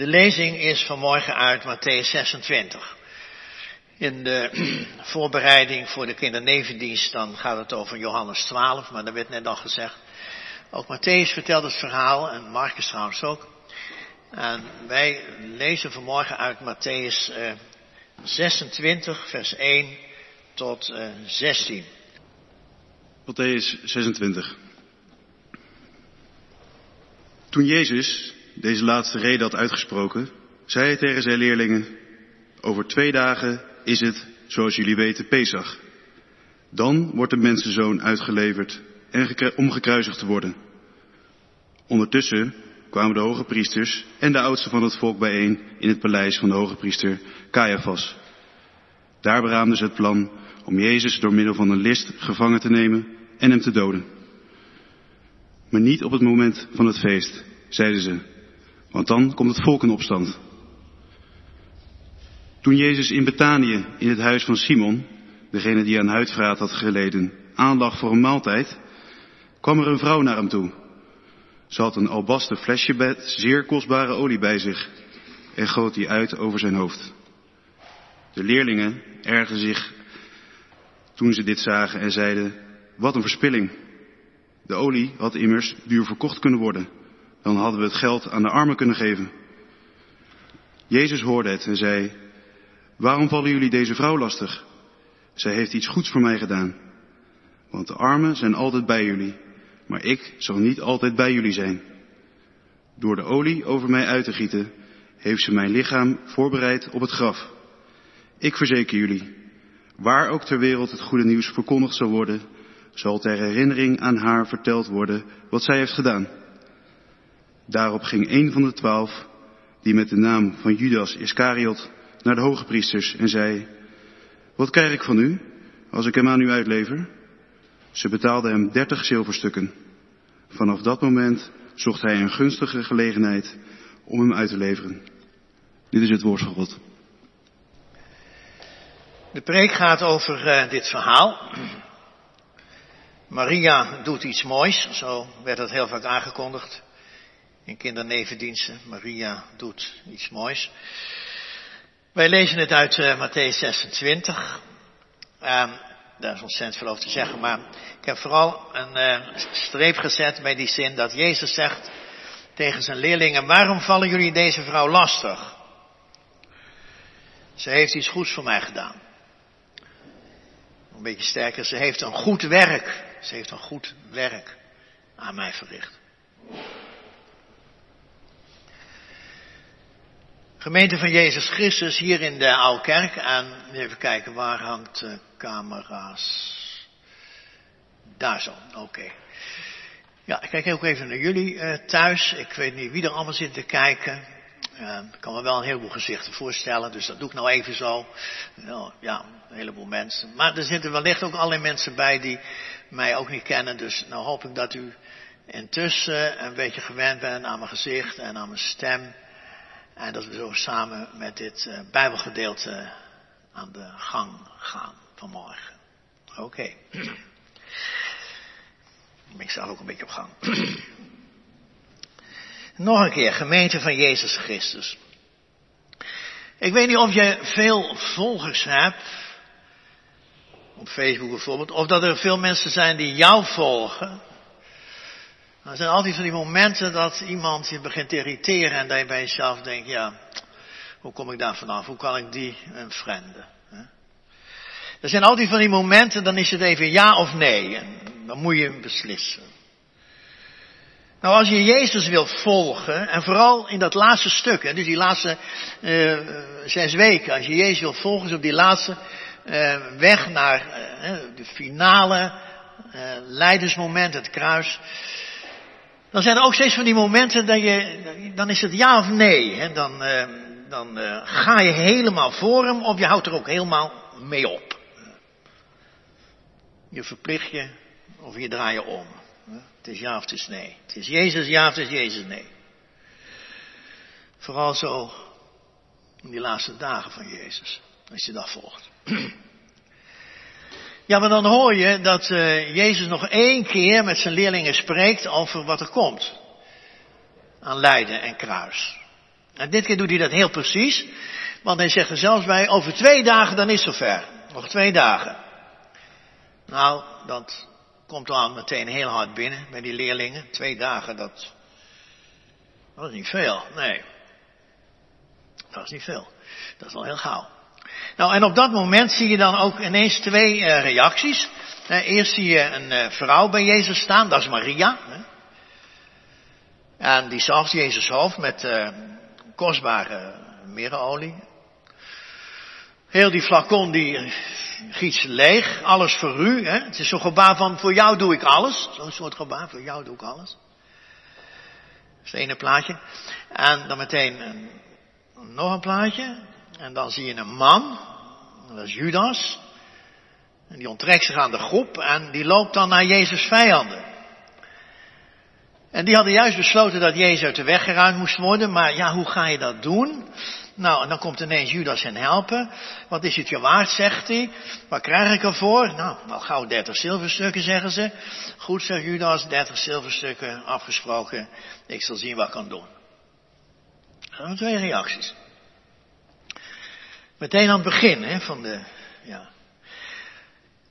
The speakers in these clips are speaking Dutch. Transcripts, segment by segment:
De lezing is vanmorgen uit Matthäus 26. In de voorbereiding voor de kindernevendienst dan gaat het over Johannes 12, maar dat werd net al gezegd. Ook Matthäus vertelt het verhaal en Marcus trouwens ook. En wij lezen vanmorgen uit Matthäus 26, vers 1 tot 16. Matthäus 26. Toen Jezus deze laatste reden had uitgesproken, zei hij tegen zijn leerlingen, over twee dagen is het, zoals jullie weten, Pesach. Dan wordt de mensenzoon uitgeleverd en om gekruisigd te worden. Ondertussen kwamen de hoge priesters en de oudsten van het volk bijeen in het paleis van de hoge priester Caiaphas. Daar beraamden ze het plan om Jezus door middel van een list gevangen te nemen en hem te doden. Maar niet op het moment van het feest, zeiden ze, want dan komt het volk in opstand. Toen Jezus in Betanië, in het huis van Simon, degene die aan huidvraat had geleden, aanlag voor een maaltijd, kwam er een vrouw naar hem toe. Ze had een albasten flesje met zeer kostbare olie bij zich en goot die uit over zijn hoofd. De leerlingen ergerden zich toen ze dit zagen en zeiden, wat een verspilling. De olie had immers duur verkocht kunnen worden. Dan hadden we het geld aan de armen kunnen geven. Jezus hoorde het en zei, waarom vallen jullie deze vrouw lastig? Zij heeft iets goeds voor mij gedaan. Want de armen zijn altijd bij jullie, maar ik zal niet altijd bij jullie zijn. Door de olie over mij uit te gieten, heeft ze mijn lichaam voorbereid op het graf. Ik verzeker jullie, waar ook ter wereld het goede nieuws verkondigd zal worden, zal ter herinnering aan haar verteld worden wat zij heeft gedaan. Daarop ging een van de twaalf, die met de naam van Judas Iscariot, naar de hoge priesters en zei, wat krijg ik van u als ik hem aan u uitlever? Ze betaalden hem dertig zilverstukken. Vanaf dat moment zocht hij een gunstige gelegenheid om hem uit te leveren. Dit is het woord van God. De preek gaat over uh, dit verhaal. Maria doet iets moois, zo werd het heel vaak aangekondigd in kindernevendiensten. Maria doet iets moois. Wij lezen het uit uh, Matthäus 26. Uh, daar is ontzettend veel over te zeggen, maar ik heb vooral een uh, streep gezet bij die zin dat Jezus zegt tegen zijn leerlingen, waarom vallen jullie deze vrouw lastig? Ze heeft iets goeds voor mij gedaan. Een beetje sterker, ze heeft een goed werk. Ze heeft een goed werk aan mij verricht. Gemeente van Jezus Christus hier in de Oude Kerk. En even kijken, waar hangt de camera's? Daar zo, oké. Ja, ik kijk ook even naar jullie uh, thuis. Ik weet niet wie er allemaal zit te kijken. Uh, ik kan me wel een heleboel gezichten voorstellen, dus dat doe ik nou even zo. Nou, ja, een heleboel mensen. Maar er zitten wellicht ook allerlei mensen bij die mij ook niet kennen. Dus nou hoop ik dat u intussen een beetje gewend bent aan mijn gezicht en aan mijn stem. En dat we zo samen met dit uh, Bijbelgedeelte aan de gang gaan vanmorgen. Oké. Okay. ik sta ook een beetje op gang. Nog een keer, gemeente van Jezus Christus. Ik weet niet of je veel volgers hebt, op Facebook bijvoorbeeld, of dat er veel mensen zijn die jou volgen. Er zijn altijd van die momenten dat iemand je begint te irriteren en dat je bij jezelf denkt, ja, hoe kom ik daar vanaf? Hoe kan ik die een vrienden? Er zijn altijd van die momenten, dan is het even ja of nee. En dan moet je beslissen. Nou, als je Jezus wil volgen, en vooral in dat laatste stuk, dus die laatste uh, zes weken, als je Jezus wil volgen, is op die laatste uh, weg naar uh, de finale leidersmoment, het kruis, dan zijn er ook steeds van die momenten dat je, dan is het ja of nee. Hè? Dan, dan ga je helemaal voor hem of je houdt er ook helemaal mee op. Je verplicht je of je draai je om. Het is ja of het is nee. Het is Jezus ja of het is Jezus nee. Vooral zo in die laatste dagen van Jezus. Als je dat volgt. Ja, maar dan hoor je dat uh, Jezus nog één keer met zijn leerlingen spreekt over wat er komt. Aan lijden en kruis. En dit keer doet hij dat heel precies. Want hij zegt er zelfs bij, over twee dagen dan is het zover. Nog twee dagen. Nou, dat komt dan meteen heel hard binnen bij die leerlingen. Twee dagen, dat, dat is niet veel. Nee. Dat is niet veel. Dat is wel heel gauw. Nou, en op dat moment zie je dan ook ineens twee uh, reacties. Uh, eerst zie je een uh, vrouw bij Jezus staan, dat is Maria. Hè? En die zalft Jezus hoofd met kostbare mirreolie. Heel die flacon die giet leeg, alles voor u. Hè? Het is zo'n gebaar van, voor jou doe ik alles. Zo'n soort gebaar, voor jou doe ik alles. Dat is het ene plaatje. En dan meteen een, nog een plaatje. En dan zie je een man, dat is Judas. En die onttrekt zich aan de groep en die loopt dan naar Jezus' vijanden. En die hadden juist besloten dat Jezus uit de weg geruimd moest worden. Maar ja, hoe ga je dat doen? Nou, en dan komt ineens Judas hen helpen. Wat is het je waard, zegt hij. Wat krijg ik ervoor? Nou, wel gauw 30 zilverstukken, zeggen ze. Goed, zegt Judas, 30 zilverstukken, afgesproken. Ik zal zien wat ik kan doen. Dat zijn twee reacties. Meteen aan het begin hè, van de. Ja.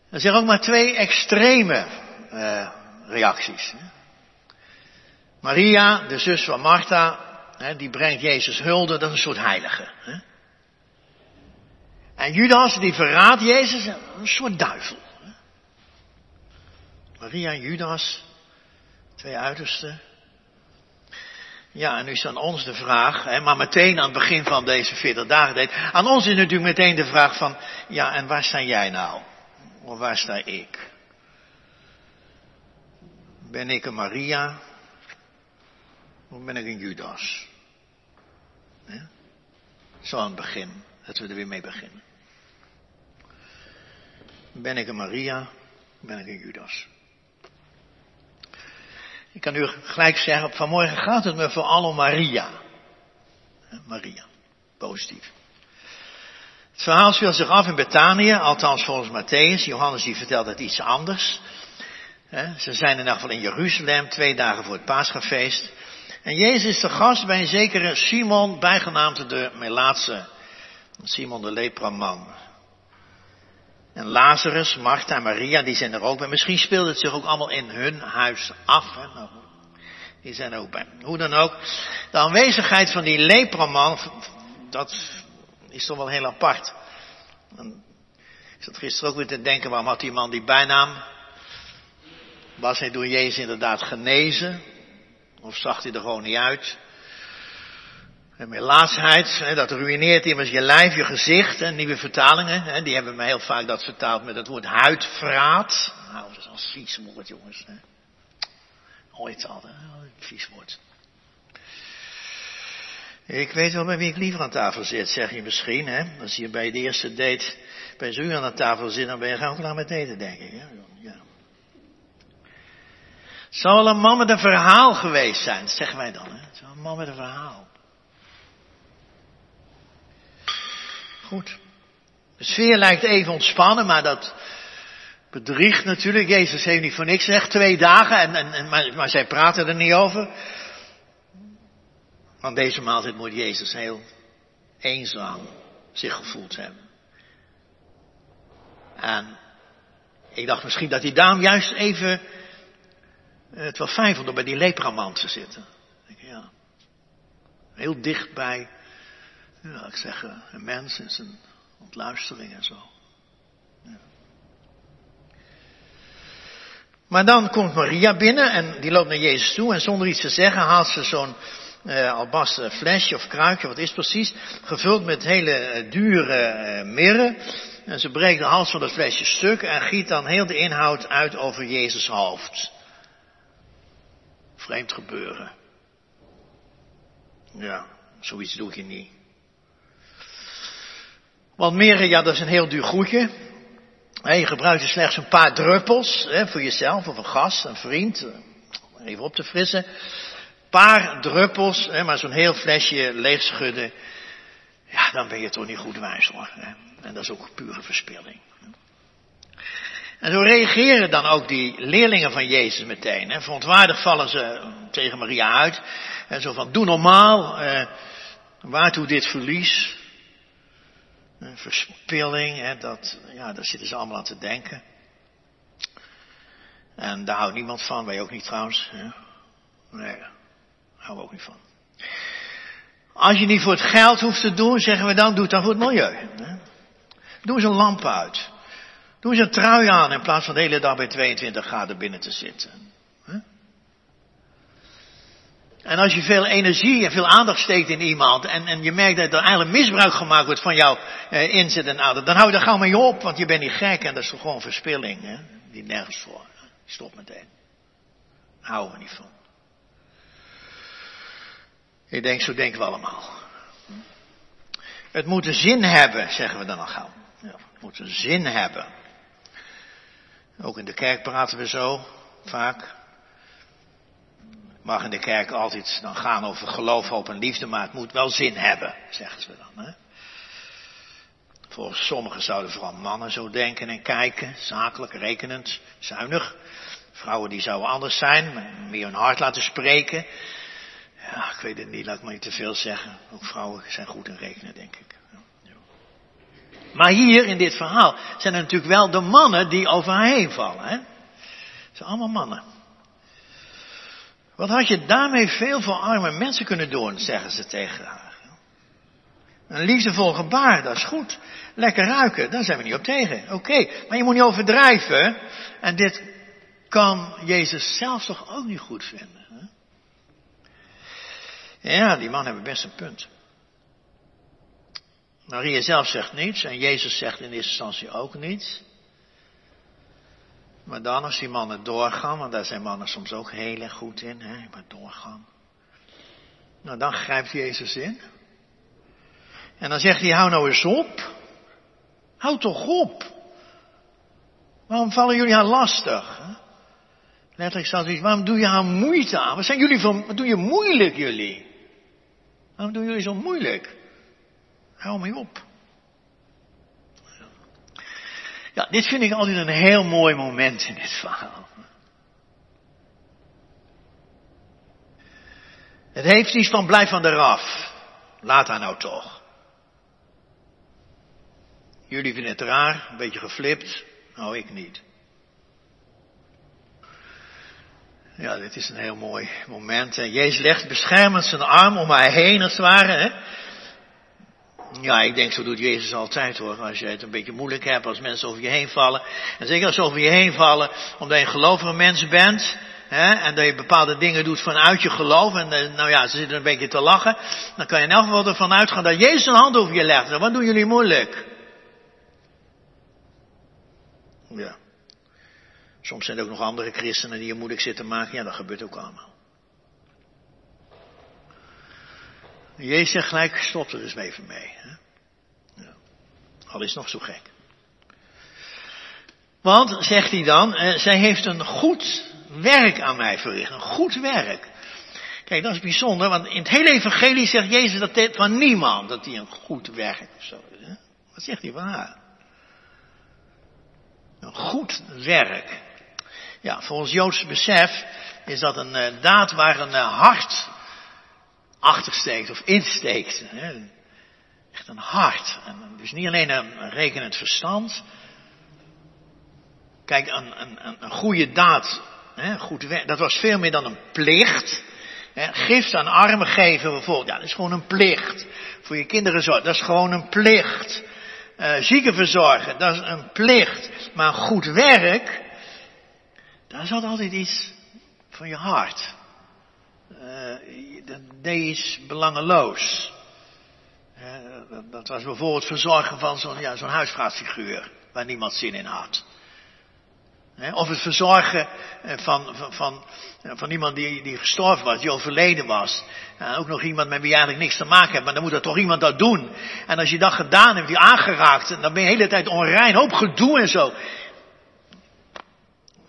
Er zijn ook maar twee extreme uh, reacties. Hè. Maria, de zus van Martha, hè, die brengt Jezus hulde, dat is een soort heilige. Hè. En Judas, die verraadt Jezus, een soort duivel. Maria en Judas, twee uitersten. Ja, en nu is aan ons de vraag, hè, maar meteen aan het begin van deze 40 dagen deed. Aan ons is natuurlijk meteen de vraag van, ja, en waar sta jij nou? Of waar sta ik? Ben ik een Maria? Of ben ik een Judas? Zo aan het begin, dat we er weer mee beginnen. Ben ik een Maria? Ben ik een Judas? Ik kan u gelijk zeggen, vanmorgen gaat het me vooral om Maria. Maria, positief. Het verhaal speelt zich af in Betanië, althans volgens Matthäus. Johannes die vertelt het iets anders. Ze zijn in ieder geval in Jeruzalem, twee dagen voor het paasgefeest. En Jezus is de gast bij een zekere Simon, bijgenaamd de Melaatse. Simon de lepraman. En Lazarus, Martha en Maria, die zijn er ook bij. Misschien speelde het zich ook allemaal in hun huis af. Hè? Nou, die zijn er ook bij. Hoe dan ook. De aanwezigheid van die lepraman, dat is toch wel heel apart. ik zat gisteren ook weer te denken, waarom had die man die bijnaam? Was hij door Jezus inderdaad genezen? Of zag hij er gewoon niet uit? En dat ruïneert immers je lijf, je gezicht. En nieuwe vertalingen, die hebben me heel vaak dat vertaald met het woord huidvraat. Nou, dat is een vies woord, jongens. Hè. Ooit al, een vies woord. Ik weet wel bij wie ik liever aan tafel zit, zeg je misschien. Hè? Als je bij de eerste date bij zo'n aan tafel zit, dan ben je gauw klaar met eten, denk ik. Hè? Ja. Zal wel een man met een verhaal geweest zijn, zeggen wij dan. Hè? Zal een man met een verhaal. Goed. De sfeer lijkt even ontspannen, maar dat bedriegt natuurlijk. Jezus heeft niet voor niks gezegd, twee dagen, en, en, maar, maar zij praten er niet over. Want deze maaltijd moet Jezus heel eenzaam zich gevoeld hebben. En ik dacht misschien dat hij daarom juist even het wel fijn vond om bij die lepraman te zitten. Ja. Heel dicht bij ja, ik zeg, eh, een mens in zijn ontluistering en zo. Ja. Maar dan komt Maria binnen en die loopt naar Jezus toe en zonder iets te zeggen haalt ze zo'n uh, albasten flesje of kruikje, wat is precies, gevuld met hele uh, dure uh. En ze breekt de hals van het flesje stuk en giet dan heel de inhoud uit over Jezus hoofd. Vreemd gebeuren. Ja, zoiets doe je niet. Want meren, ja, dat is een heel duur goedje. Je gebruikt er slechts een paar druppels voor jezelf of een gast, een vriend. Eh, even op te frissen. Een paar druppels, maar zo'n heel flesje leegschudden. Ja, dan ben je toch niet goed wijs hoor. En dat is ook pure verspilling. En zo reageren dan ook die leerlingen van Jezus meteen. Hè. Verontwaardigd vallen ze tegen Maria uit. En zo van, doe normaal. Eh, Waartoe dit verlies? Verspilling, hè, dat, ja, daar zitten ze allemaal aan te denken. En daar houdt niemand van, wij ook niet trouwens. Hè? Nee, daar houden we ook niet van. Als je niet voor het geld hoeft te doen, zeggen we dan, doe het dan voor het milieu. Hè? Doe eens een lamp uit. Doe eens een trui aan in plaats van de hele dag bij 22 graden binnen te zitten. En als je veel energie en veel aandacht steekt in iemand en, en je merkt dat er eigenlijk misbruik gemaakt wordt van jouw eh, inzet en aandacht, dan hou je daar gauw mee op, want je bent niet gek en dat is toch gewoon verspilling, hè? die nergens voor. Stop meteen. Houden we niet van. Ik denk, zo denken we allemaal. Het moet een zin hebben, zeggen we dan al gauw. Ja, het moet een zin hebben. Ook in de kerk praten we zo, vaak. Mag in de kerk altijd dan gaan over geloof, hoop en liefde, maar het moet wel zin hebben, zeggen ze dan. Hè? Volgens sommigen zouden vooral mannen zo denken en kijken, zakelijk, rekenend, zuinig. Vrouwen die zouden anders zijn, meer hun hart laten spreken. Ja, ik weet het niet, laat ik maar niet te veel zeggen. Ook vrouwen zijn goed in rekenen, denk ik. Maar hier in dit verhaal zijn er natuurlijk wel de mannen die over haar heen vallen. Hè? Het zijn allemaal mannen. Wat had je daarmee veel voor arme mensen kunnen doen, zeggen ze tegen haar. Een liefdevol gebaar, dat is goed. Lekker ruiken, daar zijn we niet op tegen. Oké, maar je moet niet overdrijven. En dit kan Jezus zelf toch ook niet goed vinden. Hè? Ja, die man hebben best een punt. Maria zelf zegt niets en Jezus zegt in eerste instantie ook niets. Maar dan als die mannen doorgaan, want daar zijn mannen soms ook heel erg goed in, hè, maar doorgaan. Nou, dan grijpt Jezus in. En dan zegt hij, hou nou eens op. Hou toch op. Waarom vallen jullie haar lastig? Letterlijk staat iets, waarom doe je haar moeite aan? Wat zijn jullie van, wat doe je moeilijk jullie? Waarom doen jullie zo moeilijk? Hou mee op. Dit vind ik altijd een heel mooi moment in dit verhaal. Het heeft iets van blijf van eraf. Laat haar nou toch. Jullie vinden het raar, een beetje geflipt. Nou, ik niet. Ja, dit is een heel mooi moment. Jezus legt beschermend zijn arm om haar heen, als het ware. Hè? Ja, ik denk zo doet Jezus altijd hoor. Als je het een beetje moeilijk hebt, als mensen over je heen vallen. En zeker als ze over je heen vallen, omdat je een gelovige mens bent. Hè, en dat je bepaalde dingen doet vanuit je geloof. En eh, nou ja, ze zitten een beetje te lachen. Dan kan je in elk geval ervan uitgaan dat Jezus een hand over je legt. Wat doen jullie moeilijk? Ja. Soms zijn er ook nog andere christenen die je moeilijk zitten maken. Ja, dat gebeurt ook allemaal. Jezus zegt gelijk, stop er eens even mee. Ja. Al is het nog zo gek. Want, zegt hij dan, eh, zij heeft een goed werk aan mij verricht. Een goed werk. Kijk, dat is bijzonder, want in het hele evangelie zegt Jezus dat van niemand, dat hij een goed werk of zo is. Hè? Wat zegt hij van haar? Een goed werk. Ja, volgens Joods besef is dat een uh, daad waar een uh, hart achtersteekt of insteekt. Hè? Echt een hart. Dus niet alleen een rekenend verstand. Kijk, een, een, een goede daad, hè, goed werk, dat was veel meer dan een plicht. Hè, aan armen geven bijvoorbeeld, ja, dat is gewoon een plicht. Voor je kinderen zorgen, dat is gewoon een plicht. Uh, zieken verzorgen, dat is een plicht. Maar goed werk, daar zat altijd iets van je hart. Uh, dat iets belangeloos. Uh, dat, was bijvoorbeeld verzorgen van zo'n ja, waar niemand zin in had. Of het verzorgen eh, van, van, van, van iemand die, die gestorven was, die overleden was. En ook nog iemand met wie je eigenlijk niks te maken hebt, maar dan moet er toch iemand dat doen. En als je dat gedaan hebt, die aangeraakt, dan ben je de hele tijd onrein, hoop gedoe en zo.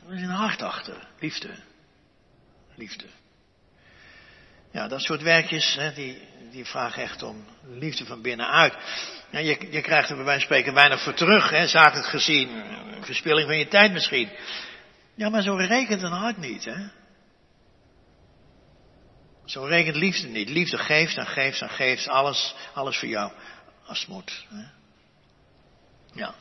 Er is een hart achter. Liefde. Liefde. Ja, dat soort werkjes, hè, die, die vragen echt om liefde van binnenuit. Ja, je, je krijgt er bij wijze van spreken weinig voor terug, hè, zakelijk gezien. Verspilling van je tijd misschien. Ja, maar zo rekent een hart niet, hè. Zo rekent liefde niet. Liefde geeft en geeft en geeft alles, alles voor jou. Als het moet. Hè? Ja.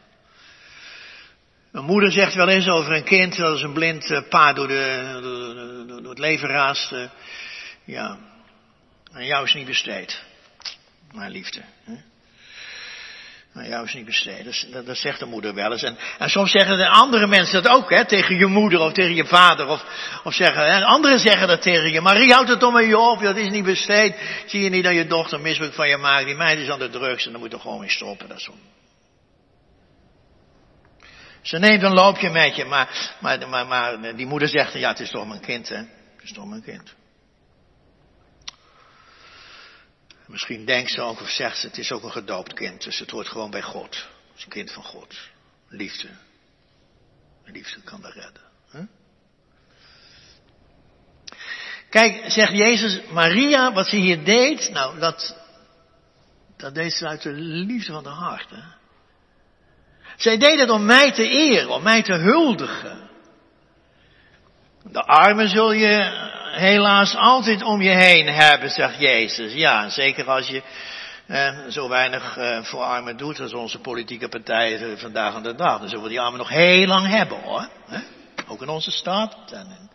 Een moeder zegt wel eens over een kind dat is een blind eh, pa door, de, door, door het leven raast. Ja, aan jou is niet besteed. Mijn liefde. Hè? Aan jou is niet besteed. Dat, dat, zegt de moeder wel eens. En, en, soms zeggen de andere mensen dat ook, hè, tegen je moeder of tegen je vader. Of, of zeggen, hè, anderen zeggen dat tegen je. Marie, houdt het om je op, dat is niet besteed. Zie je niet dat je dochter misbruik van je maakt? Die meid is aan de drugs en dan moet er gewoon mee stoppen. Dat zo. Ze neemt een loopje met je, maar, maar, maar, maar die moeder zegt, ja, het is toch mijn kind, hè. Het is toch mijn kind. Misschien denkt ze ook of zegt ze, het is ook een gedoopt kind, dus het hoort gewoon bij God. Het is een kind van God. Liefde. Liefde kan dat redden. Huh? Kijk, zegt Jezus, Maria, wat ze hier deed, nou, dat, dat deed ze uit de liefde van de hart. Hè? Zij deed het om mij te eren, om mij te huldigen. De armen zul je helaas altijd om je heen hebben, zegt Jezus. Ja, zeker als je eh, zo weinig eh, voor armen doet als onze politieke partijen vandaag aan de dag. Dan zullen we die armen nog heel lang hebben hoor. Ook in onze stad en in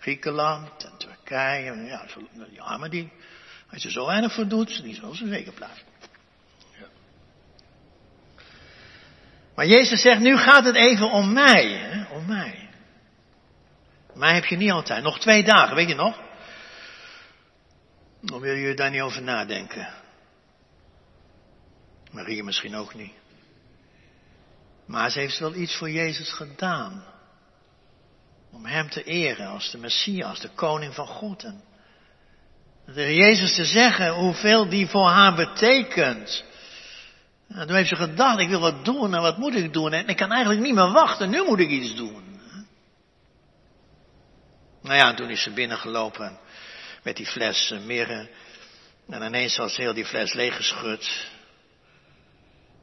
Griekenland en Turkije. Ja, die armen die, als je zo weinig voor doet, die zullen ze zeker blijven. Maar Jezus zegt, nu gaat het even om mij, hè? om mij. Mij heb je niet altijd. Nog twee dagen, weet je nog? Dan wil je daar niet over nadenken. Maria misschien ook niet. Maar ze heeft wel iets voor Jezus gedaan. Om hem te eren als de Messias, de koning van God. En Jezus te zeggen hoeveel die voor haar betekent. En toen heeft ze gedacht, ik wil wat doen en wat moet ik doen? En ik kan eigenlijk niet meer wachten, nu moet ik iets doen. Nou ja, toen is ze binnengelopen met die fles uh, mirre. En ineens was heel die fles leeggeschud.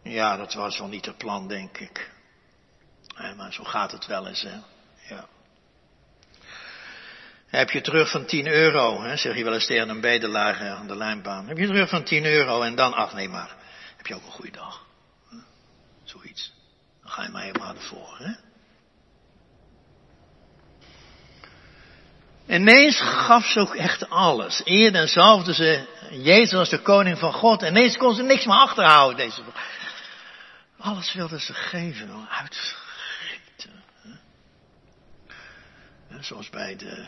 Ja, dat was wel niet het plan, denk ik. maar zo gaat het wel eens, hè. Ja. Heb je terug van 10 euro, hè, zeg je wel eens tegen een bedelaar aan de lijnbaan. Heb je terug van 10 euro en dan, ach nee maar, heb je ook een goede dag. Zoiets. Dan ga je maar helemaal ervoor, hè. Ineens gaf ze ook echt alles. Eerder zalfde ze Jezus als de koning van God. En ineens kon ze niks meer achterhouden. Deze. Alles wilde ze geven, uitschieten. Zoals bij de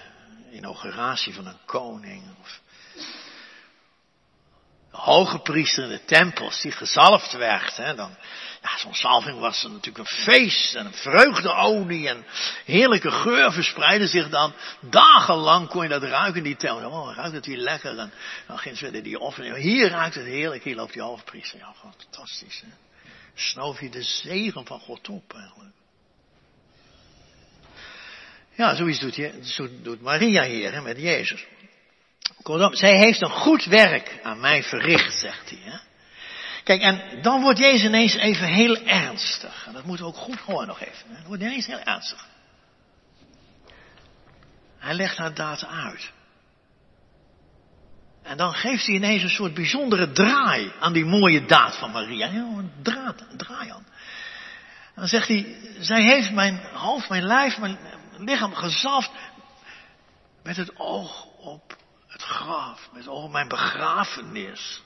inauguratie van een koning. Of de hoge priester in de tempels die gezalfd werd. Hè, dan, ja, zo'n salving was natuurlijk een feest en een vreugdeolie en heerlijke geur verspreidde zich dan. Dagenlang kon je dat ruiken, die tel. Oh, ruikt het hier lekker. En dan ging ze die offering. Hier ruikt het heerlijk, hier loopt die hoofdpriester. Ja, fantastisch. Hè? Snoof je de zegen van God op eigenlijk. Ja, zoiets doet, je, zo doet Maria hier hè, met Jezus. Zij heeft een goed werk aan mij verricht, zegt hij. Hè? Kijk, en dan wordt Jezus ineens even heel ernstig. En dat moeten we ook goed horen nog even. Dan wordt ineens heel ernstig. Hij legt haar daad uit. En dan geeft hij ineens een soort bijzondere draai aan die mooie daad van Maria. een draad, een draai aan. En dan zegt hij, zij heeft mijn hoofd, mijn lijf, mijn lichaam gezalfd met het oog op het graf, met het oog op mijn begrafenis.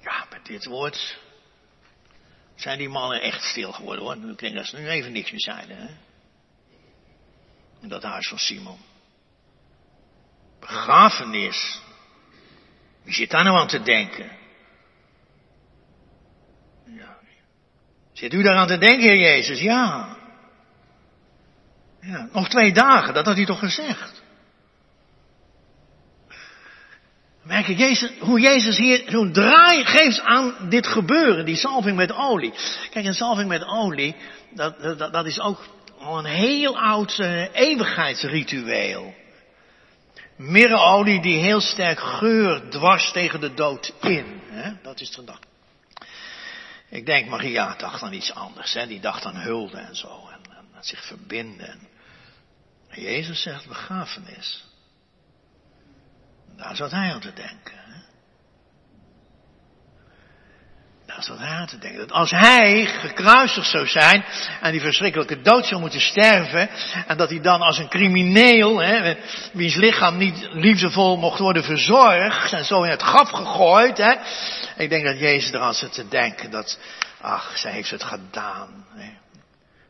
Ja, met dit woord zijn die mannen echt stil geworden hoor. Ik denk dat ze nu even niks meer zeiden. Hè? Dat huis van Simon. Begrafenis. Wie zit daar nou aan te denken? Ja. Zit u daar aan te denken, Heer Jezus? Ja. ja. Nog twee dagen, dat had hij toch gezegd? Merk je Jezus, hoe Jezus hier zo'n draai geeft aan dit gebeuren, die salving met olie. Kijk, een salving met olie, dat, dat, is ook al een heel oud uh, eeuwigheidsritueel. Mirreolie die heel sterk geur dwars tegen de dood in. Hè? Dat is gedacht. Ik denk Maria dacht aan iets anders. Hè? Die dacht aan hulde en zo. En, zich verbinden. En Jezus zegt begrafenis. Daar zat hij aan te denken. Daar zat hij aan te denken. Dat als hij gekruisigd zou zijn en die verschrikkelijke dood zou moeten sterven. En dat hij dan als een crimineel, hè, wiens lichaam niet liefdevol mocht worden verzorgd. En zo in het graf gegooid. Hè. Ik denk dat Jezus er aan zit te denken dat, ach, zij heeft het gedaan. Hè.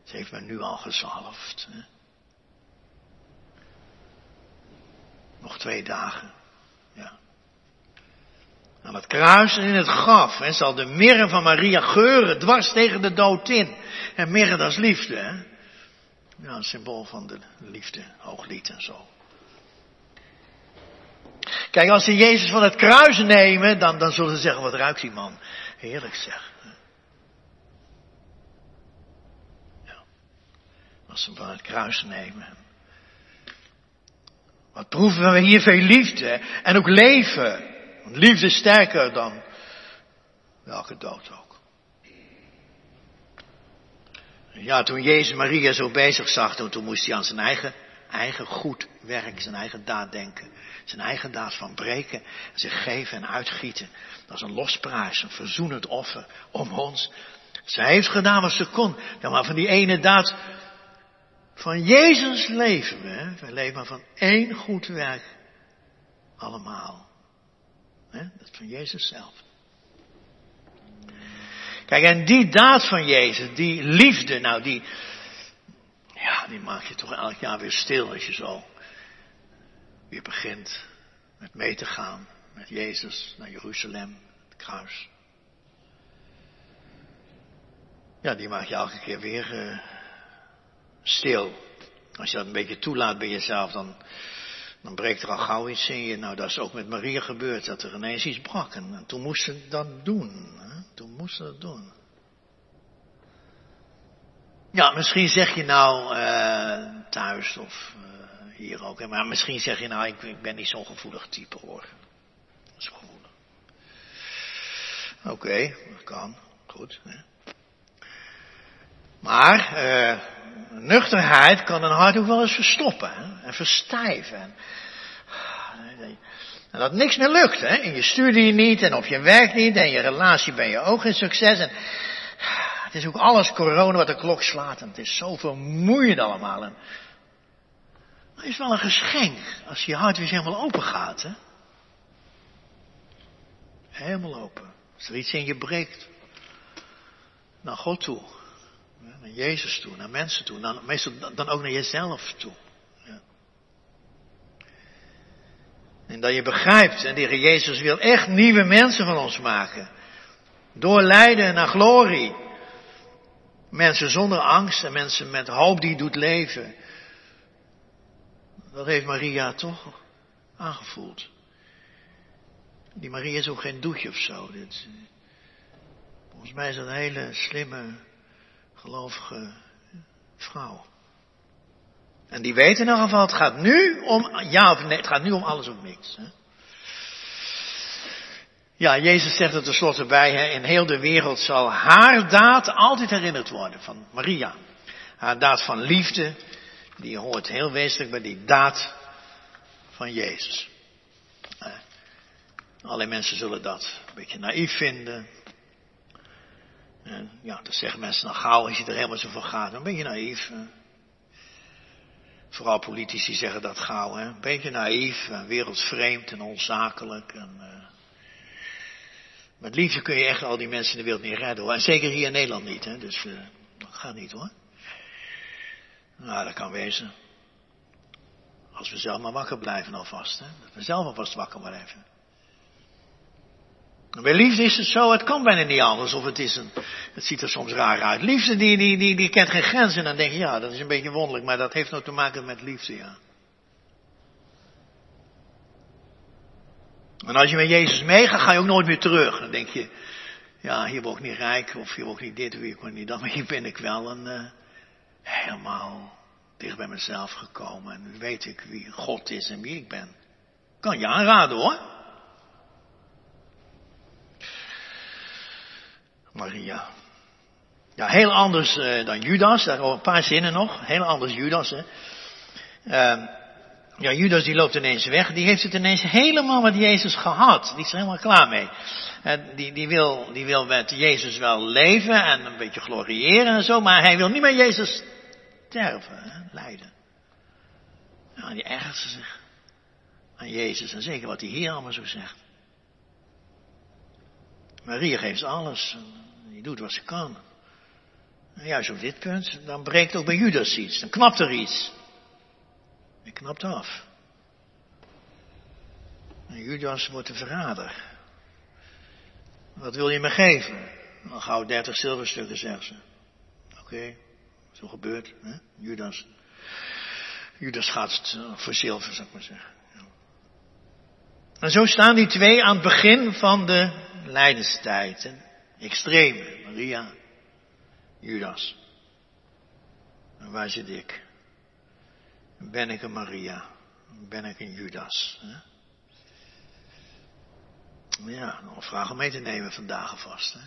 Ze heeft me nu al gezalfd. Hè. Nog twee dagen. Ja. Aan het kruis en in het graf hè, zal de mirre van Maria geuren dwars tegen de dood in. En mirre dat is liefde. Hè? Ja, een symbool van de liefde, hooglied en zo. Kijk, als ze Jezus van het kruis nemen, dan, dan zullen ze zeggen, wat ruikt die man? Heerlijk zeg. Ja. Als ze hem van het kruis nemen. Wat proeven we hier veel liefde en ook leven. Liefde sterker dan welke dood ook. Ja, toen Jezus Maria zo bezig zag, toen, toen moest hij aan zijn eigen, eigen goed werk, zijn eigen daad denken. Zijn eigen daad van breken, zich geven en uitgieten. Dat is een losprijs, een verzoenend offer om ons. Zij heeft gedaan wat ze kon. Ja, maar van die ene daad van Jezus leven we. We leven maar van één goed werk. Allemaal. Dat van Jezus zelf. Kijk, en die daad van Jezus, die liefde, nou die, ja, die maak je toch elk jaar weer stil als je zo weer begint met mee te gaan met Jezus naar Jeruzalem, het kruis. Ja, die maak je elke keer weer uh, stil. Als je dat een beetje toelaat bij jezelf, dan, dan breekt er al gauw iets in je. Nou, dat is ook met Maria gebeurd, dat er ineens iets brak. En, toen moest ze dat doen. Hè? Toen moest ze dat doen. Ja, misschien zeg je nou uh, thuis of uh, hier ook. Maar misschien zeg je nou, ik, ik ben niet zo'n gevoelig type hoor. Zo gevoelig. Oké, dat kan. Goed. Hè? Maar uh, nuchterheid kan een hart ook wel eens verstoppen hè? en verstijven. En, en dat niks meer lukt. Hè? In je studie niet en op je werk niet en je relatie ben je ook geen succes. En, het is ook alles corona wat de klok slaat en het is zo vermoeiend allemaal. En, het is wel een geschenk als je hart weer helemaal open gaat. Hè? Helemaal open. Als er iets in je breekt, naar God toe. Naar Jezus toe, naar mensen toe, dan, meestal dan ook naar jezelf toe. Ja. En dat je begrijpt, en de Jezus wil echt nieuwe mensen van ons maken. Door lijden naar glorie. Mensen zonder angst en mensen met hoop die doet leven. Dat heeft Maria toch aangevoeld. Die Maria is ook geen doetje of zo. Dit, volgens mij is dat een hele slimme gelovige vrouw. En die weet in ieder geval, het gaat nu om, ja of nee, het gaat nu om alles of niks. Hè? Ja, Jezus zegt er tenslotte bij, hè, in heel de wereld zal haar daad altijd herinnerd worden van Maria. Haar daad van liefde, die hoort heel wezenlijk bij die daad van Jezus. Alle mensen zullen dat een beetje naïef vinden, en ja, dat zeggen mensen dan gauw als je er helemaal zo van gaat. Dan ben je naïef. Vooral politici zeggen dat gauw. Hè? Een beetje naïef, en wereldvreemd en onzakelijk. En, uh... Met liefde kun je echt al die mensen in de wereld niet redden. En zeker hier in Nederland niet. Hè? Dus uh, dat gaat niet hoor. Nou, dat kan wezen. Als we zelf maar wakker blijven alvast. Hè? Dat we zelf alvast wakker blijven. Bij liefde is het zo, het kan bijna niet anders. Of het is een, het ziet er soms raar uit. Liefde die, die, die, die kent geen grenzen. En dan denk je, ja, dat is een beetje wonderlijk. Maar dat heeft nou te maken met liefde, ja. En als je met Jezus meegaat, ga je ook nooit meer terug. Dan denk je, ja, hier word ik niet rijk. Of hier word ik niet dit, of hier word ik niet dat. Maar hier ben ik wel een, uh, helemaal dicht bij mezelf gekomen. En weet ik wie God is en wie ik ben. Kan je aanraden hoor. Maria. Ja, heel anders uh, dan Judas. Daar een paar zinnen nog. Heel anders Judas. Hè. Uh, Ja, Judas die loopt ineens weg. Die heeft het ineens helemaal met Jezus gehad. Die is er helemaal klaar mee. Die, die, wil, die wil met Jezus wel leven en een beetje gloriëren en zo. Maar hij wil niet met Jezus sterven, lijden. Die ergert zich aan Jezus. En zeker wat hij hier allemaal zo zegt. Maria geeft alles. Doet wat ze kan. En juist op dit punt, dan breekt ook bij Judas iets. Dan knapt er iets. Hij knapt af. En Judas wordt de verrader. Wat wil je me geven? Dan gauw dertig zilverstukken, zegt ze. Oké, zo gebeurt. Hè? Judas. Judas gaat voor zilver, zou ik maar zeggen. En zo staan die twee aan het begin van de lijdenstijd. Extreme, Maria, Judas. Waar zit ik? Ben ik een Maria? Ben ik een Judas? Hè? Ja, nog een vraag om mee te nemen vandaag alvast. Hè?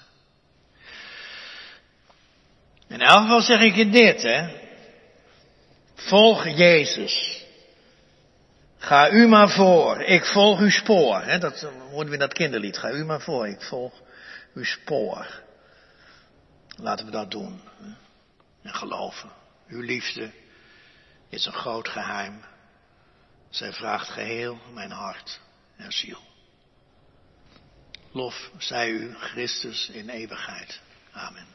In elk geval zeg ik je dit, hè. Volg Jezus. Ga u maar voor, ik volg uw spoor. Hè? Dat hoorden we in dat kinderlied. Ga u maar voor, ik volg uw spoor. Laten we dat doen. En geloven. Uw liefde is een groot geheim. Zij vraagt geheel mijn hart en ziel. Lof zij u, Christus, in eeuwigheid. Amen.